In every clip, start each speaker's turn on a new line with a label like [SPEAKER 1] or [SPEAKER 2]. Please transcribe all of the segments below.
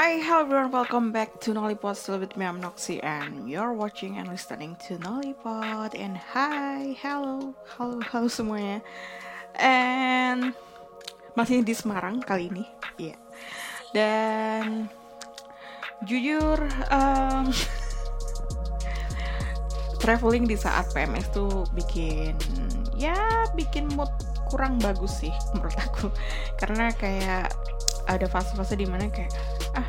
[SPEAKER 1] Hi, hello everyone, welcome back to Nollipod Still with me, I'm Noxy And you're watching and listening to Nollipod And hi, hello, halo, halo semuanya. And masih di Semarang kali ini. Iya. Yeah. Dan jujur um, Traveling di saat PMS tuh bikin Ya bikin mood kurang bagus sih menurut aku. Karena kayak ada fase-fase di mana kayak ah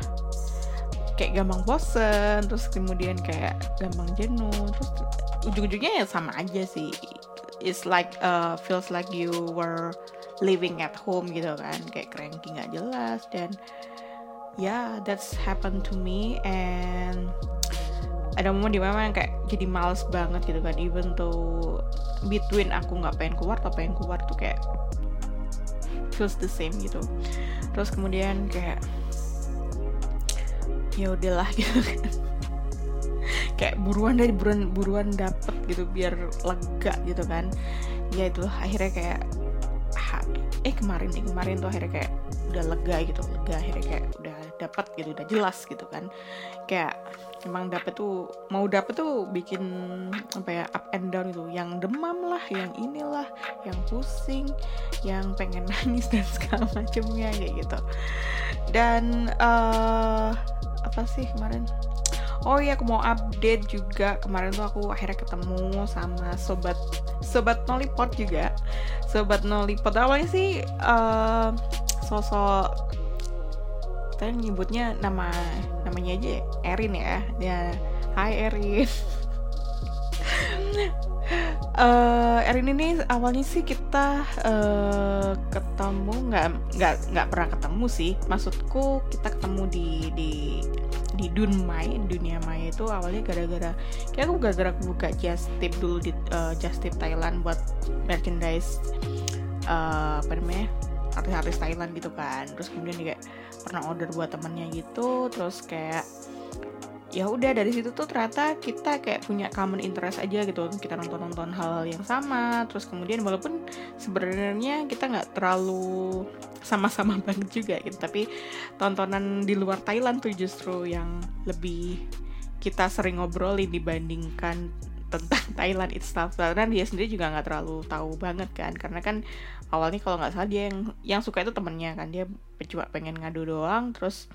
[SPEAKER 1] kayak gampang bosen terus kemudian kayak gampang jenuh terus ujung-ujungnya ya sama aja sih. It's like uh, feels like you were living at home gitu kan kayak cranky nggak jelas dan ya yeah, that's happened to me and ada momen di mana kayak jadi males banget gitu kan even tuh between aku nggak pengen keluar atau pengen keluar tuh kayak feels the same gitu. Terus kemudian kayak ya udahlah gitu kan. Kayak buruan dari buruan buruan dapet gitu biar lega gitu kan. Ya itu akhirnya kayak eh kemarin nih kemarin tuh akhirnya kayak udah lega gitu lega akhirnya kayak udah dapet gitu udah jelas gitu kan. Kayak emang dapet tuh mau dapet tuh bikin apa ya up and down itu yang demam lah yang inilah yang pusing yang pengen nangis dan segala macamnya kayak gitu. Dan uh, apa sih kemarin? Oh iya aku mau update juga. Kemarin tuh aku akhirnya ketemu sama sobat sobat Nolipot juga. Sobat Nolipot. Awalnya sih uh, sosok kita nyebutnya nama namanya aja Erin ya. Ya Hai Erin uh, Erin ini awalnya sih kita uh, ketemu nggak nggak nggak pernah ketemu sih. Maksudku kita ketemu di di di Dunmai dunia maya itu awalnya gara-gara kayak aku gara-gara buka just tip dulu di uh, just tip Thailand buat merchandise uh, apa namanya artis-artis Thailand gitu kan. Terus kemudian juga pernah order buat temennya gitu. Terus kayak ya udah dari situ tuh ternyata kita kayak punya common interest aja gitu. Kita nonton nonton hal, -hal yang sama terus kemudian walaupun sebenarnya kita nggak terlalu sama-sama banget juga gitu tapi tontonan di luar Thailand tuh justru yang lebih kita sering ngobrolin dibandingkan tentang Thailand itself. Karena dia sendiri juga nggak terlalu tahu banget kan karena kan awalnya kalau nggak salah dia yang yang suka itu temennya kan. Dia cuma pengen ngadu doang terus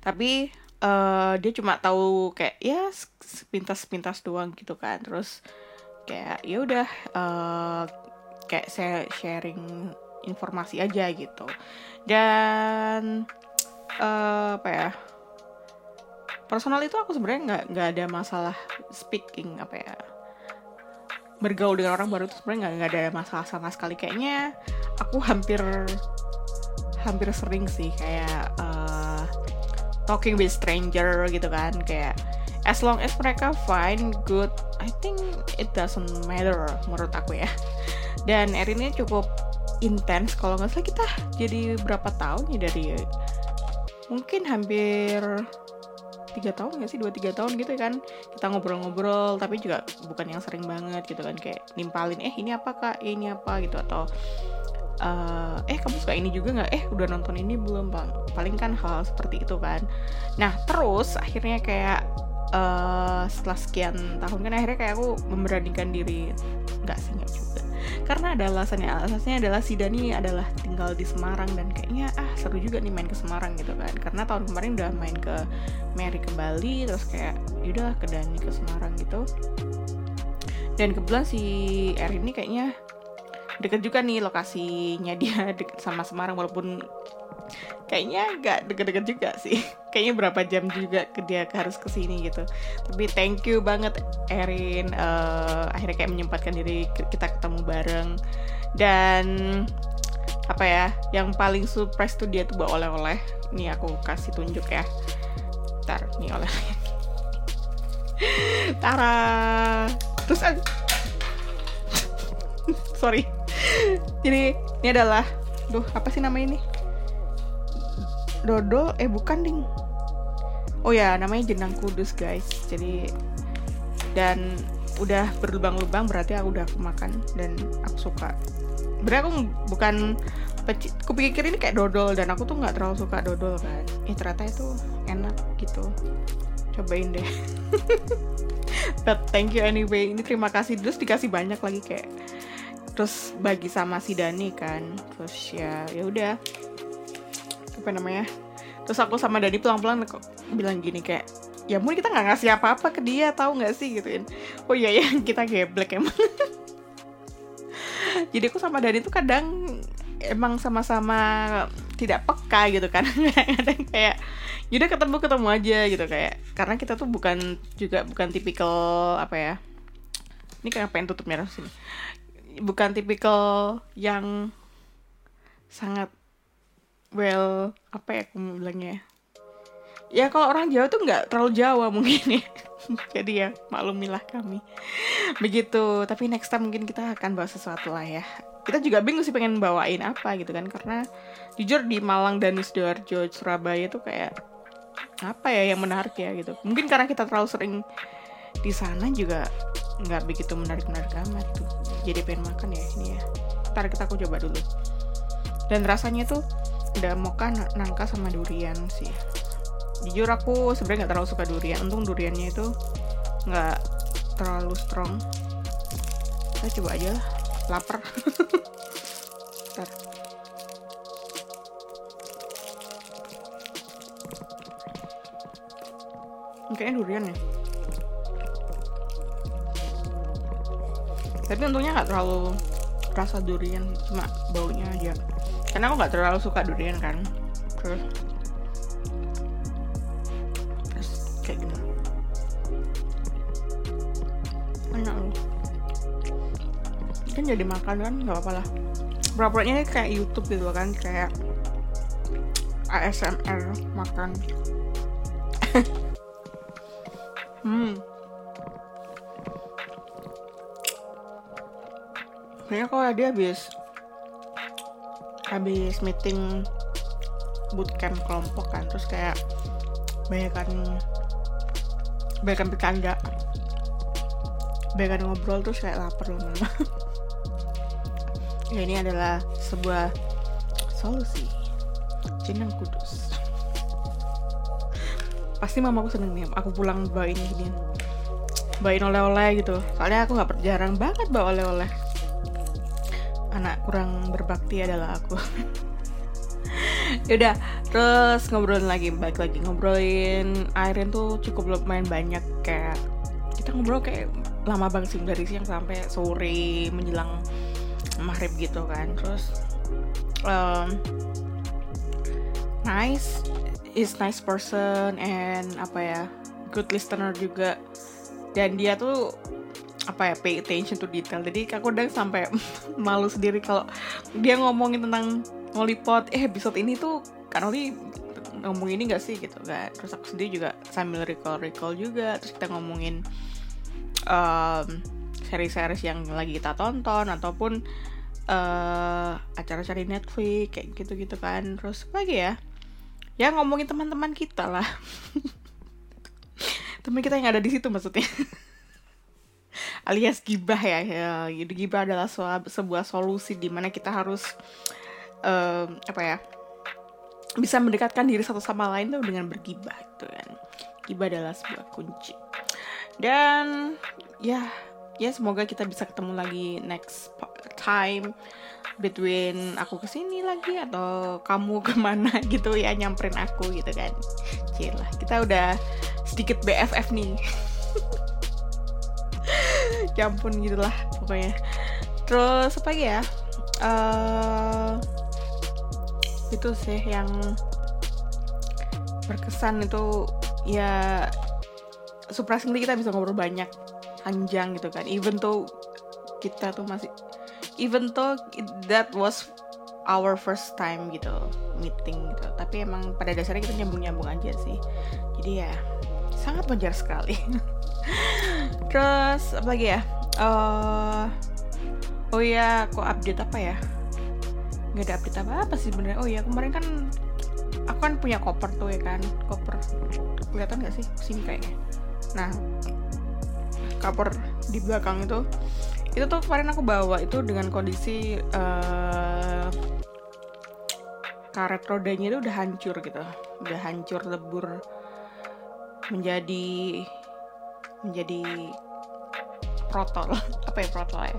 [SPEAKER 1] tapi uh, dia cuma tahu kayak ya sepintas-sepintas doang gitu kan. Terus kayak ya udah uh, kayak saya sharing informasi aja gitu. Dan uh, apa ya personal itu aku sebenarnya nggak nggak ada masalah speaking apa ya bergaul dengan orang baru itu sebenarnya nggak ada masalah sama sekali. Kayaknya aku hampir hampir sering sih kayak uh, talking with stranger gitu kan kayak as long as mereka fine good I think it doesn't matter menurut aku ya. Dan Erin ini cukup intens kalau nggak salah kita jadi berapa tahun ya dari mungkin hampir tiga tahun gak sih dua tiga tahun gitu kan kita ngobrol-ngobrol tapi juga bukan yang sering banget gitu kan kayak nimpalin eh ini apa kak? Ini apa? gitu atau eh kamu suka ini juga nggak? Eh udah nonton ini belum bang? Paling kan hal, seperti itu kan. Nah terus akhirnya kayak uh, setelah sekian tahun kan akhirnya kayak aku memberanikan diri. Nggak sih nggak juga. Karena ada alasannya. Alasannya adalah si Dani adalah tinggal di Semarang dan kayaknya ah seru juga nih main ke Semarang gitu kan. Karena tahun kemarin udah main ke Mary ke Bali terus kayak yaudah ke Dani ke Semarang gitu. Dan kebetulan si Er ini kayaknya deket juga nih lokasinya dia deket sama Semarang walaupun kayaknya nggak deket-deket juga sih. Kayaknya berapa jam juga ke dia harus ke sini gitu. Tapi thank you banget Erin uh, akhirnya kayak menyempatkan diri kita ketemu bareng. Dan apa ya yang paling surprise tuh dia tuh bawa oleh-oleh. Nih aku kasih tunjuk ya. Ntar nih oleh Tara. Terus sorry jadi ini adalah duh apa sih nama ini? Dodol eh bukan ding. Oh ya namanya jenang kudus guys. Jadi dan udah berlubang-lubang berarti aku udah aku makan dan aku suka. Berarti aku bukan peci aku pikir ini kayak dodol dan aku tuh nggak terlalu suka dodol kan. Eh ternyata itu enak gitu. Cobain deh. But thank you anyway. Ini terima kasih. Terus dikasih banyak lagi kayak terus bagi sama si Dani kan. Terus ya ya udah. Apa namanya? Terus aku sama Dani pulang-pulang kok bilang gini kayak ya mungkin kita nggak ngasih apa-apa ke dia tahu nggak sih? Gituin. Oh iya ya kita geblek emang. Jadi aku sama Dani tuh kadang emang sama-sama tidak peka gitu kan. Kadang kayak yaudah ketemu ketemu aja gitu kayak. Karena kita tuh bukan juga bukan tipikal apa ya ini kayak pengen tutup merah sini bukan tipikal yang sangat well apa ya aku mau bilangnya ya? Kalau orang Jawa tuh nggak terlalu Jawa mungkin ya. Jadi ya maklumilah kami. Begitu. Tapi next time mungkin kita akan bahas sesuatu lah ya. Kita juga bingung sih pengen bawain apa gitu kan karena jujur di Malang dan di Sidoarjo Surabaya tuh kayak apa ya yang menarik ya gitu. Mungkin karena kita terlalu sering di sana juga nggak begitu menarik menarik amat tuh jadi pengen makan ya ini ya. Ntar kita aku coba dulu. Dan rasanya tuh udah moka nangka sama durian sih. Jujur aku sebenarnya nggak terlalu suka durian. Untung duriannya itu nggak terlalu strong. Kita coba aja lah. Lapar. Ntar. kayaknya durian ya tapi untungnya nggak terlalu rasa durian cuma baunya aja. Karena aku nggak terlalu suka durian kan. Terus terus kayak enak loh. Kan jadi makan kan nggak apa-apa lah. Pura-puranya kayak YouTube gitu kan kayak ASMR makan kalau dia habis habis meeting bootcamp kelompok kan. Terus kayak banyakan banyakan bercanda. Banyakan ngobrol terus kayak lapar loh mama. Ya ini adalah sebuah solusi. Jenang kudus. Pasti mamaku seneng nih aku pulang bawain gini bawain oleh-oleh gitu. Soalnya aku nggak jarang banget bawa oleh-oleh anak kurang berbakti adalah aku. Yaudah, terus ngobrolin lagi, baik lagi ngobrolin Airin tuh cukup lumayan banyak kayak kita ngobrol kayak lama banget sih dari siang sampai sore menjelang maghrib gitu kan. Terus um, nice is nice person and apa ya good listener juga. Dan dia tuh apa ya pay attention to detail. Jadi aku udah sampai malu sendiri kalau dia ngomongin tentang Lollipop eh episode ini tuh kan Oli ngomong ini gak sih? Gitu kan. Terus aku sendiri juga sambil recall recall juga terus kita ngomongin um, seri-series yang lagi kita tonton ataupun uh, acara-acara Netflix kayak gitu-gitu kan. Terus apa lagi ya ya ngomongin teman-teman kita lah. Teman kita yang ada di situ maksudnya alias gibah ya, ya gibah adalah sebuah solusi di mana kita harus um, apa ya bisa mendekatkan diri satu sama lain tuh dengan bergibah gitu kan. Gibah adalah sebuah kunci. Dan ya ya semoga kita bisa ketemu lagi next time between aku ke sini lagi atau kamu ke mana gitu ya nyamperin aku gitu kan. Cila kita udah sedikit BFF nih ya ampun gitulah pokoknya. Terus apa lagi ya? Uh, itu sih yang berkesan itu ya surprisingly kita bisa ngobrol banyak panjang gitu kan. Even though kita tuh masih even though that was our first time gitu meeting gitu. Tapi emang pada dasarnya kita nyambung nyambung aja sih. Jadi ya sangat wajar sekali terus apa lagi ya? Uh, oh ya aku update apa ya? Nggak ada update apa apa sih sebenarnya. Oh ya kemarin kan aku kan punya koper tuh ya kan? Koper. Kelihatan nggak sih? Sini kayaknya. Nah koper di belakang itu. Itu tuh kemarin aku bawa itu dengan kondisi uh, karet rodanya itu udah hancur gitu. Udah hancur lebur. Menjadi menjadi protol apa ya protol ya?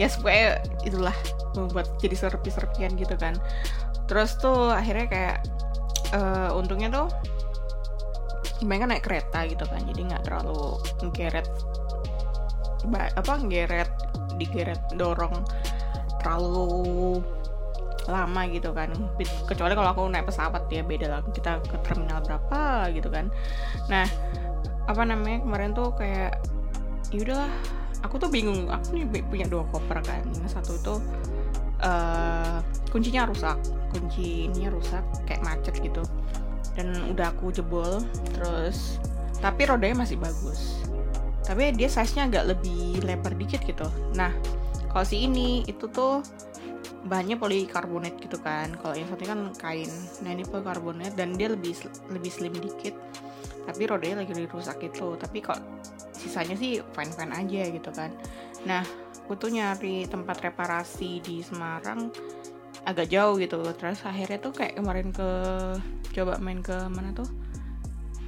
[SPEAKER 1] Ya supaya itulah membuat jadi serpi-serpian gitu kan. Terus tuh akhirnya kayak uh, untungnya tuh mereka naik kereta gitu kan. Jadi nggak terlalu ngeret apa ngeret digeret dorong terlalu lama gitu kan. Kecuali kalau aku naik pesawat ya beda lah. Kita ke terminal berapa gitu kan. Nah apa namanya kemarin tuh kayak yaudahlah aku tuh bingung aku nih punya dua koper kan yang satu tuh uh, kuncinya rusak kunci ini rusak kayak macet gitu dan udah aku jebol terus tapi rodanya masih bagus tapi dia size nya agak lebih lebar dikit gitu. Nah kalau si ini itu tuh bahannya polikarbonat gitu kan kalau yang satu kan kain nah ini polikarbonat dan dia lebih lebih slim dikit tapi rodanya lagi rusak itu tapi kok sisanya sih fine fine aja gitu kan. Nah aku tuh nyari tempat reparasi di Semarang agak jauh gitu. Terus akhirnya tuh kayak kemarin ke coba main ke mana tuh?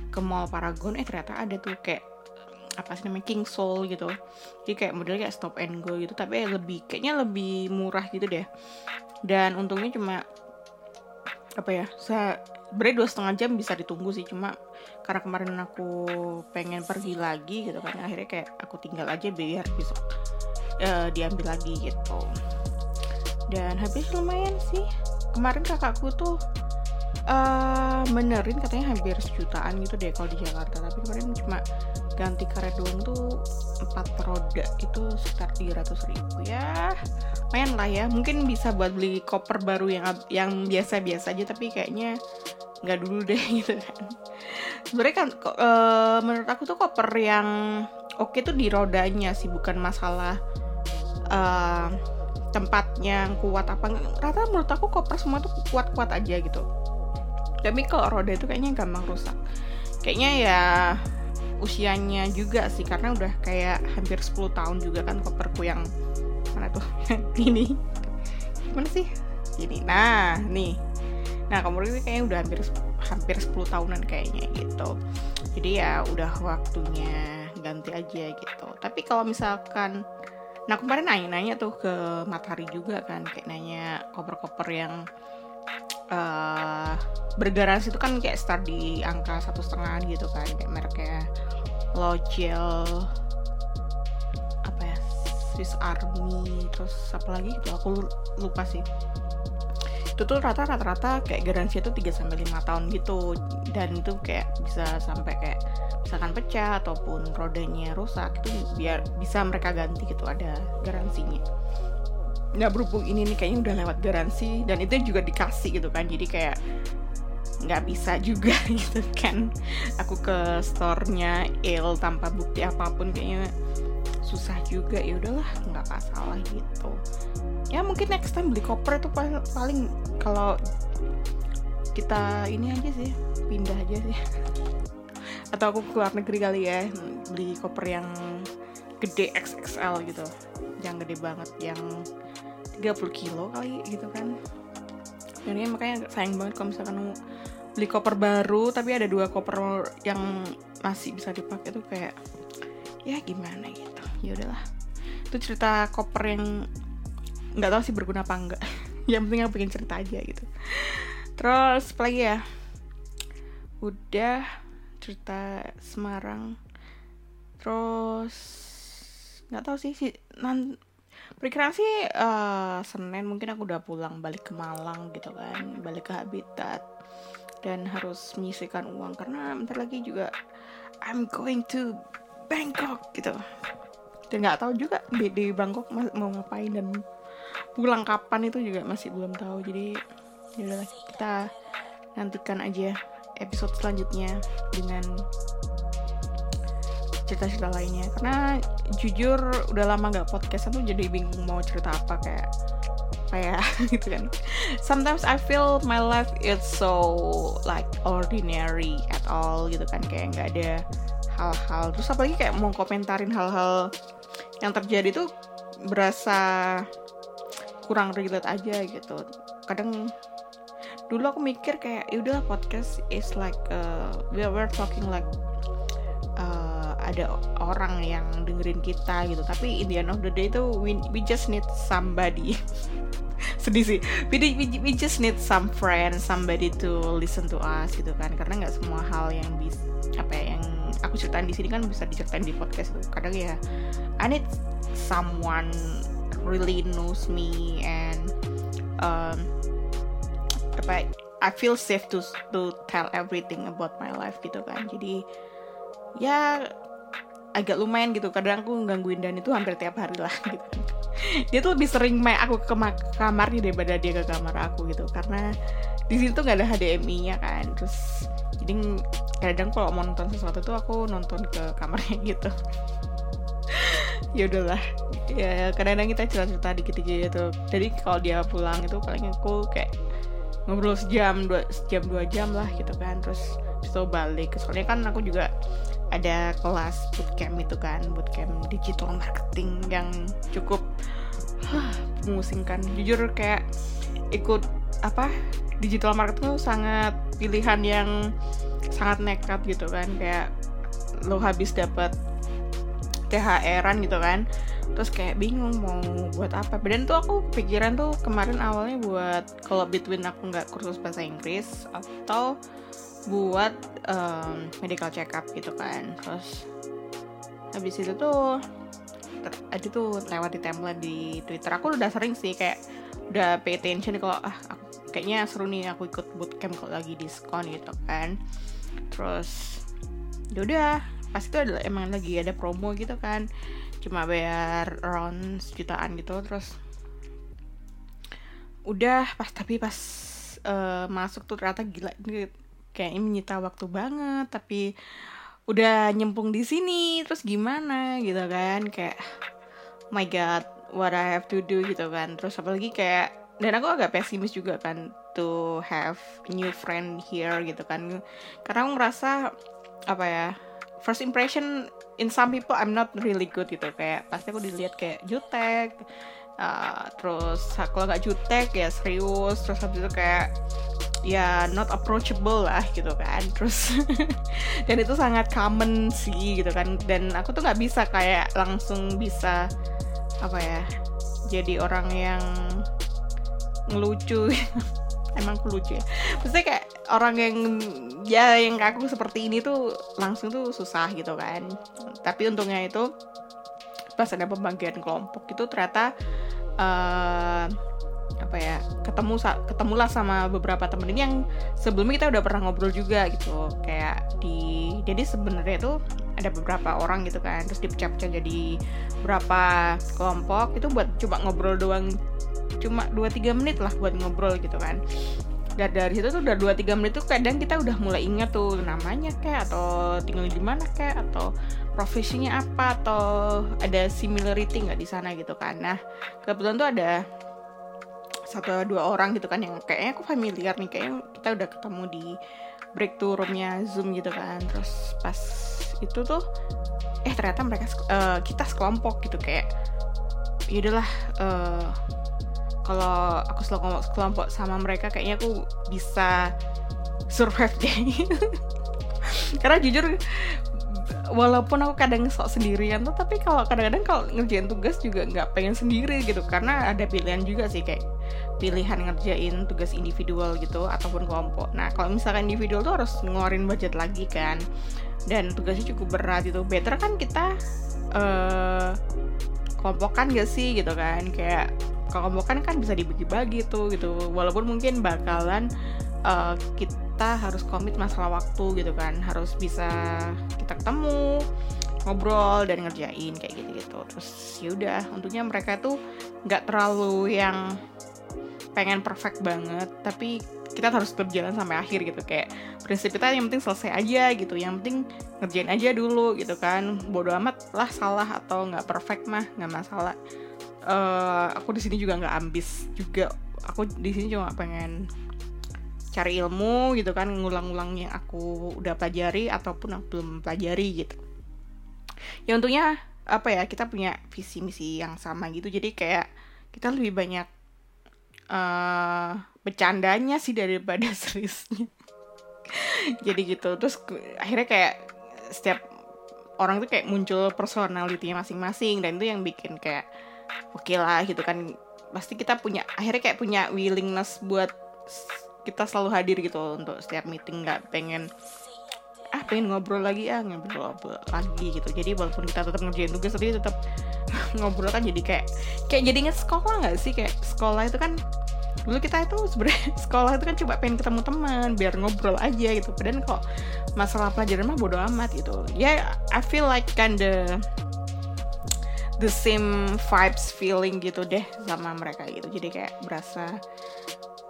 [SPEAKER 1] Ke mall Paragon. Eh ternyata ada tuh kayak apa sih namanya King Soul gitu. Jadi kayak modelnya kayak stop and go gitu. Tapi lebih kayaknya lebih murah gitu deh. Dan untungnya cuma apa ya saya beri dua setengah jam bisa ditunggu sih. Cuma karena kemarin aku pengen pergi lagi gitu kan akhirnya kayak aku tinggal aja biar besok uh, diambil lagi gitu. Dan habis lumayan sih. Kemarin kakakku tuh uh, benerin katanya hampir sejutaan gitu deh kalau di Jakarta. Tapi kemarin cuma ganti karet doang tuh empat roda itu sekitar 300 ribu ya. Lumayan lah ya. Mungkin bisa buat beli koper baru yang yang biasa-biasa aja tapi kayaknya nggak dulu deh gitu kan. Sebenarnya kan uh, menurut aku tuh koper yang oke tuh di rodanya sih bukan masalah uh, tempatnya yang kuat apa rata menurut aku koper semua tuh kuat-kuat aja gitu. Tapi kalau roda itu kayaknya gampang rusak. Kayaknya ya usianya juga sih karena udah kayak hampir 10 tahun juga kan koperku yang mana tuh ini. Mana sih? Ini. Nah nih nah komor ini kayaknya udah hampir hampir 10 tahunan kayaknya gitu. Jadi ya udah waktunya ganti aja gitu. Tapi kalau misalkan nah kemarin nanya-nanya tuh ke Matahari juga kan kayak nanya koper-koper yang uh, bergaransi itu kan kayak start di angka satu setengah gitu kan kayak mereknya Logel apa ya Swiss Army terus apa lagi itu aku lupa sih itu tuh rata-rata kayak garansi itu 3 sampai lima tahun gitu. Dan itu kayak bisa sampai kayak misalkan pecah ataupun rodanya rusak itu biar bisa mereka ganti gitu ada garansinya. Nggak berhubung ini nih kayaknya udah lewat garansi dan itu juga dikasih gitu kan. Jadi kayak nggak bisa juga gitu kan. Aku ke store-nya Il tanpa bukti apa pun kayaknya susah juga ya udahlah nggak masalah gitu. Ya mungkin next time beli koper itu paling, paling kalau kita ini aja sih pindah aja sih. Atau aku keluar negeri kali ya beli koper yang gede XXL gitu. Yang gede banget yang 30 kilo kali gitu kan. Ini makanya sayang banget kalau misalkan beli koper baru tapi ada dua koper yang masih bisa dipakai tuh kayak ya gimana gitu ya udahlah. Itu cerita koper yang nggak tahu sih berguna apa enggak yang penting aku pengen cerita aja gitu. Terus apa lagi ya? Udah cerita Semarang. Terus nggak tahu sih si nan Perkiraan sih uh, Senin mungkin aku udah pulang balik ke Malang gitu kan, balik ke Habitat. Dan harus menyisihkan uang karena bentar lagi juga I'm going to Bangkok gitu. Dan nggak tahu juga di Bangkok mau ngapain dan pulang kapan itu juga masih belum tahu. Jadi ya kita nantikan aja episode selanjutnya dengan cerita-cerita lainnya. Karena jujur udah lama gak podcast tuh jadi bingung mau cerita apa kayak kayak gitu kan. Sometimes I feel my life is so like ordinary at all gitu kan. Kayak nggak ada hal-hal. Terus apalagi kayak mau komentarin hal-hal yang terjadi tuh berasa kurang relate aja gitu. Kadang dulu aku mikir kayak ya udahlah podcast is like uh, we are talking like uh, ada orang yang dengerin kita gitu. Tapi in the end of the day itu we, we just need somebody. Sedih sih. We, we, we just need some friends somebody to listen to us gitu kan. Karena nggak semua hal yang bisa apa ya, yang aku ceritain di sini kan bisa diceritain di podcast tuh kadang ya I need someone really knows me and um, apa I feel safe to to tell everything about my life gitu kan. Jadi ya agak lumayan gitu. Kadang aku gangguin dan itu hampir tiap hari lah gitu. Dia tuh lebih sering main aku ke kamarnya daripada dia ke kamar aku gitu. Karena di situ nggak ada HDMI-nya kan. Terus jadi kadang kalau mau nonton sesuatu tuh aku nonton ke kamarnya gitu. Ya udahlah. Ya kadang-kadang kita cerita-cerita dikit-dikit gitu. Jadi kalau dia pulang itu paling aku kayak ngobrol sejam dua sejam dua jam lah gitu kan. Terus itu balik. Soalnya kan aku juga ada kelas bootcamp itu kan. Bootcamp digital marketing yang cukup huh, memusingkan. Jujur kayak ikut apa digital marketing tuh sangat pilihan yang sangat nekat gitu kan. Kayak lo habis dapat THR-an gitu kan. Terus kayak bingung mau buat apa. Dan tuh aku pikiran tuh kemarin awalnya buat kalau between aku nggak kursus bahasa Inggris atau buat um, medical check up gitu kan. Terus habis itu tuh ada tuh lewat di timeline di Twitter. Aku udah sering sih kayak udah pay attention kalau ah aku, kayaknya seru nih aku ikut bootcamp kalau lagi diskon gitu kan. Terus yaudah pas itu adalah emang lagi ada promo gitu kan. Cuma bayar around sejutaan gitu terus udah pas tapi pas uh, masuk tuh ternyata gila kayak ini menyita waktu banget tapi udah nyempung di sini terus gimana gitu kan. Kayak oh my god what I have to do gitu kan. Terus apalagi kayak dan aku agak pesimis juga kan to have new friend here gitu kan. Karena aku ngerasa apa ya first impression in some people I'm not really good gitu. Kayak pasti aku dilihat kayak jutek uh, terus kalau nggak jutek ya serius. Terus habis itu kayak ya not approachable lah gitu kan. Terus dan itu sangat common sih gitu kan. Dan aku tuh nggak bisa kayak langsung bisa apa ya jadi orang yang ngelucu. Emang aku lucu ya. Maksudnya kayak orang yang ya yang aku seperti ini tuh langsung tuh susah gitu kan. Tapi untungnya itu pas ada pembagian kelompok itu ternyata uh, apa ya ketemu ketemulah sama beberapa temen ini yang sebelumnya kita udah pernah ngobrol juga gitu. Kayak di jadi sebenarnya itu ada beberapa orang gitu kan. Terus dipecah-pecah jadi berapa kelompok. Itu buat coba ngobrol doang cuma 2-3 menit lah buat ngobrol gitu kan. Dan dari situ tuh udah 2-3 menit tuh kadang kita udah mulai ingat tuh namanya kayak atau tinggal di mana kayak atau profesinya apa atau ada similarity nggak di sana gitu kan. Nah kebetulan tuh ada satu dua orang gitu kan yang kayaknya aku familiar nih kayaknya kita udah ketemu di breakthrough roomnya zoom gitu kan. Terus pas itu tuh eh ternyata mereka uh, kita sekelompok gitu kayak ya udahlah uh, kalau aku selalu kelompok sama mereka kayaknya aku bisa survive deh. Karena jujur walaupun aku kadang sok sendirian tuh tapi kalau kadang-kadang kalau ngerjain tugas juga nggak pengen sendiri gitu. Karena ada pilihan juga sih kayak pilihan ngerjain tugas individual gitu ataupun kelompok. Nah kalau misalkan individual tuh harus ngeluarin budget lagi kan. Dan tugasnya cukup berat itu better kan kita uh, kelompokan gak sih gitu kan? Kayak kelompokan kan bisa dibagi-bagi tuh gitu. Walaupun mungkin bakalan uh, kita harus komit masalah waktu gitu kan. Harus bisa kita ketemu ngobrol dan ngerjain kayak gitu gitu terus yaudah untungnya mereka tuh nggak terlalu yang pengen perfect banget. Tapi kita harus berjalan sampai akhir gitu. Kayak prinsip kita yang penting selesai aja gitu. Yang penting ngerjain aja dulu gitu kan. Bodoh amat lah salah atau nggak perfect mah nggak masalah uh, aku di sini juga nggak ambis juga. Aku di sini cuma pengen cari ilmu gitu kan ngulang-ulang yang aku udah pelajari ataupun aku belum pelajari gitu. Ya untungnya apa ya kita punya visi misi yang sama gitu. Jadi kayak kita lebih banyak uh, bercandanya sih daripada seriusnya. Jadi gitu. Terus akhirnya kayak setiap orang tuh kayak muncul personalitinya masing-masing. Dan itu yang bikin kayak oke okay lah gitu kan. Pasti kita punya akhirnya kayak punya willingness buat kita selalu hadir gitu untuk setiap meeting. Nggak pengen ah pengen ngobrol lagi ah ngobrol, lagi gitu. Jadi walaupun kita tetap ngerjain tugas tapi tetap ngobrol kan jadi kayak kayak jadi inget sekolah nggak sih? Kayak sekolah itu kan dulu kita itu sebenarnya sekolah itu kan coba pengen ketemu teman biar ngobrol aja gitu. Padahal kok masalah pelajaran mah bodo amat gitu. Ya yeah, I feel like kinda the same vibes feeling gitu deh sama mereka gitu. Jadi kayak berasa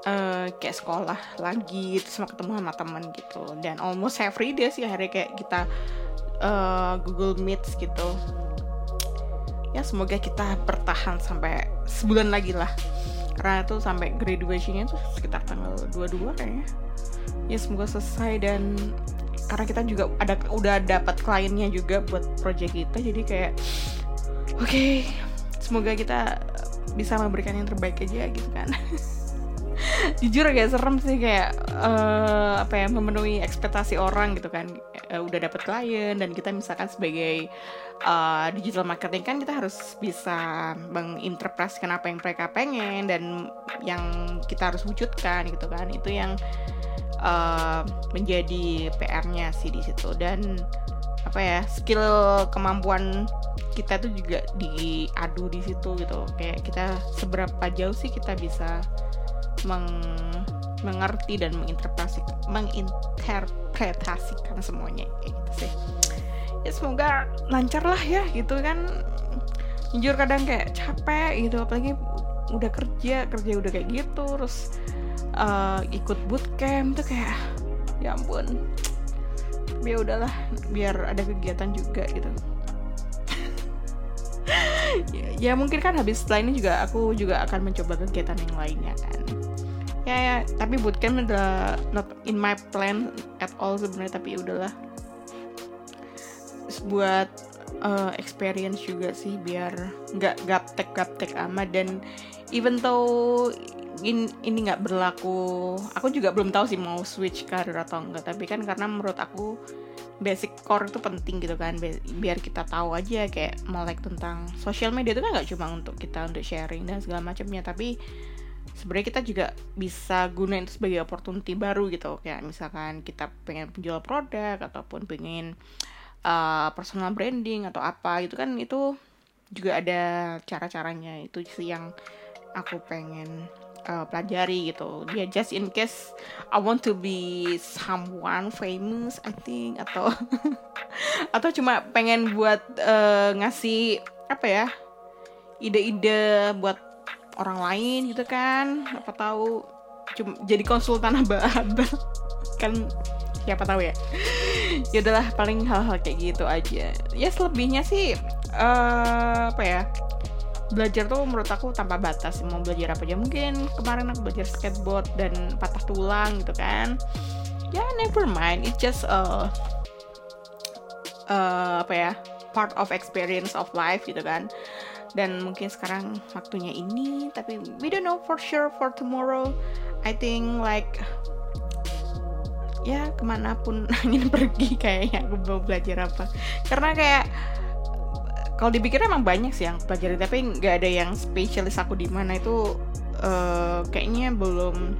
[SPEAKER 1] uh, kayak sekolah lagi terus mau ketemu sama teman gitu. Dan almost every day sih akhirnya kayak kita uh, Google Meet gitu. Ya semoga kita bertahan sampai sebulan lagi lah. Karena itu sampai graduationnya tuh sekitar tanggal 22 kayaknya. Ya semoga selesai dan karena kita juga ada udah dapat kliennya juga buat project kita. Jadi kayak oke okay, semoga kita bisa memberikan yang terbaik aja gitu kan. Jujur agak serem sih kayak uh, apa ya memenuhi ekspektasi orang gitu kan. Uh, udah dapet klien dan kita misalkan sebagai uh, digital marketing kan kita harus bisa menginterpretasikan apa yang mereka pengen dan yang kita harus wujudkan gitu kan. Itu yang uh, menjadi PR-nya sih di situ. Dan apa ya skill kemampuan kita tuh juga diadu di situ gitu. Kayak kita seberapa jauh sih kita bisa meng mengerti dan menginterpretasikan menginterpretasikan semuanya kayak gitu sih. Ya semoga lancar lah ya gitu kan. Jujur kadang kayak capek gitu apalagi udah kerja kerja udah kayak gitu terus uh, ikut bootcamp tuh kayak ya ampun ya udahlah biar ada kegiatan juga gitu. Ya, ya mungkin kan habis setelah ini juga aku juga akan mencoba kegiatan yang lainnya kan. Ya ya tapi bootcamp udah not in my plan at all sebenarnya tapi ya udahlah. Buat uh, experience juga sih biar nggak gaptek gaptek amat. Dan even though in, ini nggak berlaku aku juga belum tahu sih mau switch karir atau enggak tapi kan karena menurut aku basic core itu penting gitu kan. Biar kita tahu aja kayak melek tentang sosial media itu kan nggak cuma untuk kita untuk sharing dan segala macamnya. Tapi sebenarnya kita juga bisa gunain itu sebagai opportunity baru gitu. Kayak misalkan kita pengen penjual produk ataupun pengen personal branding atau apa itu kan itu juga ada cara-caranya. Itu sih yang aku pengen uh, pelajari gitu. Dia just in case I want to be someone famous I think atau atau cuma pengen buat uh, ngasih apa ya ide-ide buat orang lain gitu kan. Apa tahu cuma jadi konsultan aba-aba kan siapa tahu ya ya udahlah paling hal-hal kayak gitu aja. Ya selebihnya sih uh, apa ya belajar tuh menurut aku tanpa batas. Mau belajar apa aja mungkin. Kemarin aku belajar skateboard dan patah tulang gitu kan. Ya never mind. It's just uh, uh, apa ya part of experience of life gitu kan. Dan mungkin sekarang waktunya ini tapi we don't know for sure for tomorrow. I think like ya ke mana pun ingin pergi kayaknya aku mau belajar apa. Karena kayak kalau dipikir emang banyak sih yang pelajari tapi nggak ada yang spesialis aku di mana itu uh, kayaknya belum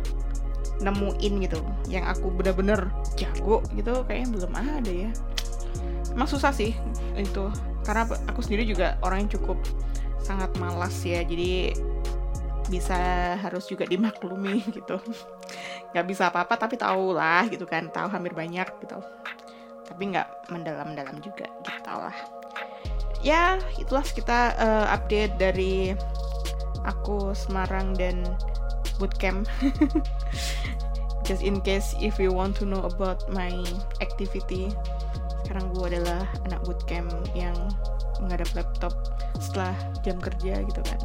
[SPEAKER 1] nemuin gitu. Yang aku bener-bener jago gitu kayaknya belum ada ya. Emang susah sih itu karena aku sendiri juga orang yang cukup sangat malas ya. Jadi bisa harus juga dimaklumi gitu. Nggak bisa apa-apa tapi tahu lah gitu kan tahu hampir banyak gitu. Tapi nggak mendalam-dalam juga gitu lah. Ya itulah kita uh, update dari aku Semarang dan bootcamp. Just in case if you want to know about my activity sekarang gue adalah anak bootcamp yang menghadap laptop setelah jam kerja gitu kan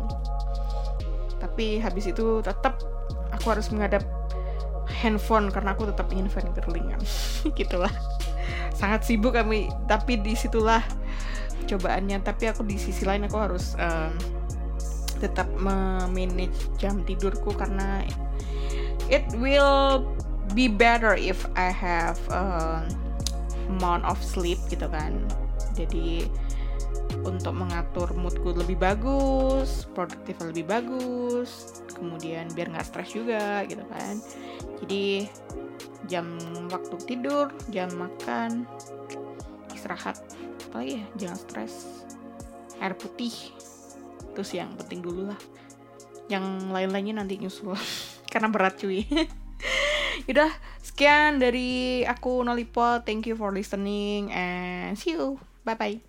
[SPEAKER 1] tapi habis itu tetap aku harus menghadap handphone karena aku tetap ingin fangirling gitulah. Sangat sibuk kami tapi di situlah cobaannya. Tapi aku di sisi lain aku harus um, tetap memanage jam tidurku karena it will be better if I have a amount of sleep gitu kan. Jadi untuk mengatur moodku lebih bagus produktif lebih bagus kemudian biar nggak stres juga gitu kan jadi jam waktu tidur jam makan istirahat apalagi ya jangan stres air putih terus yang penting dulu lah yang lain-lainnya nanti nyusul karena berat cuy Yaudah, sekian dari aku Nolipot. Thank you for listening and see you. Bye bye.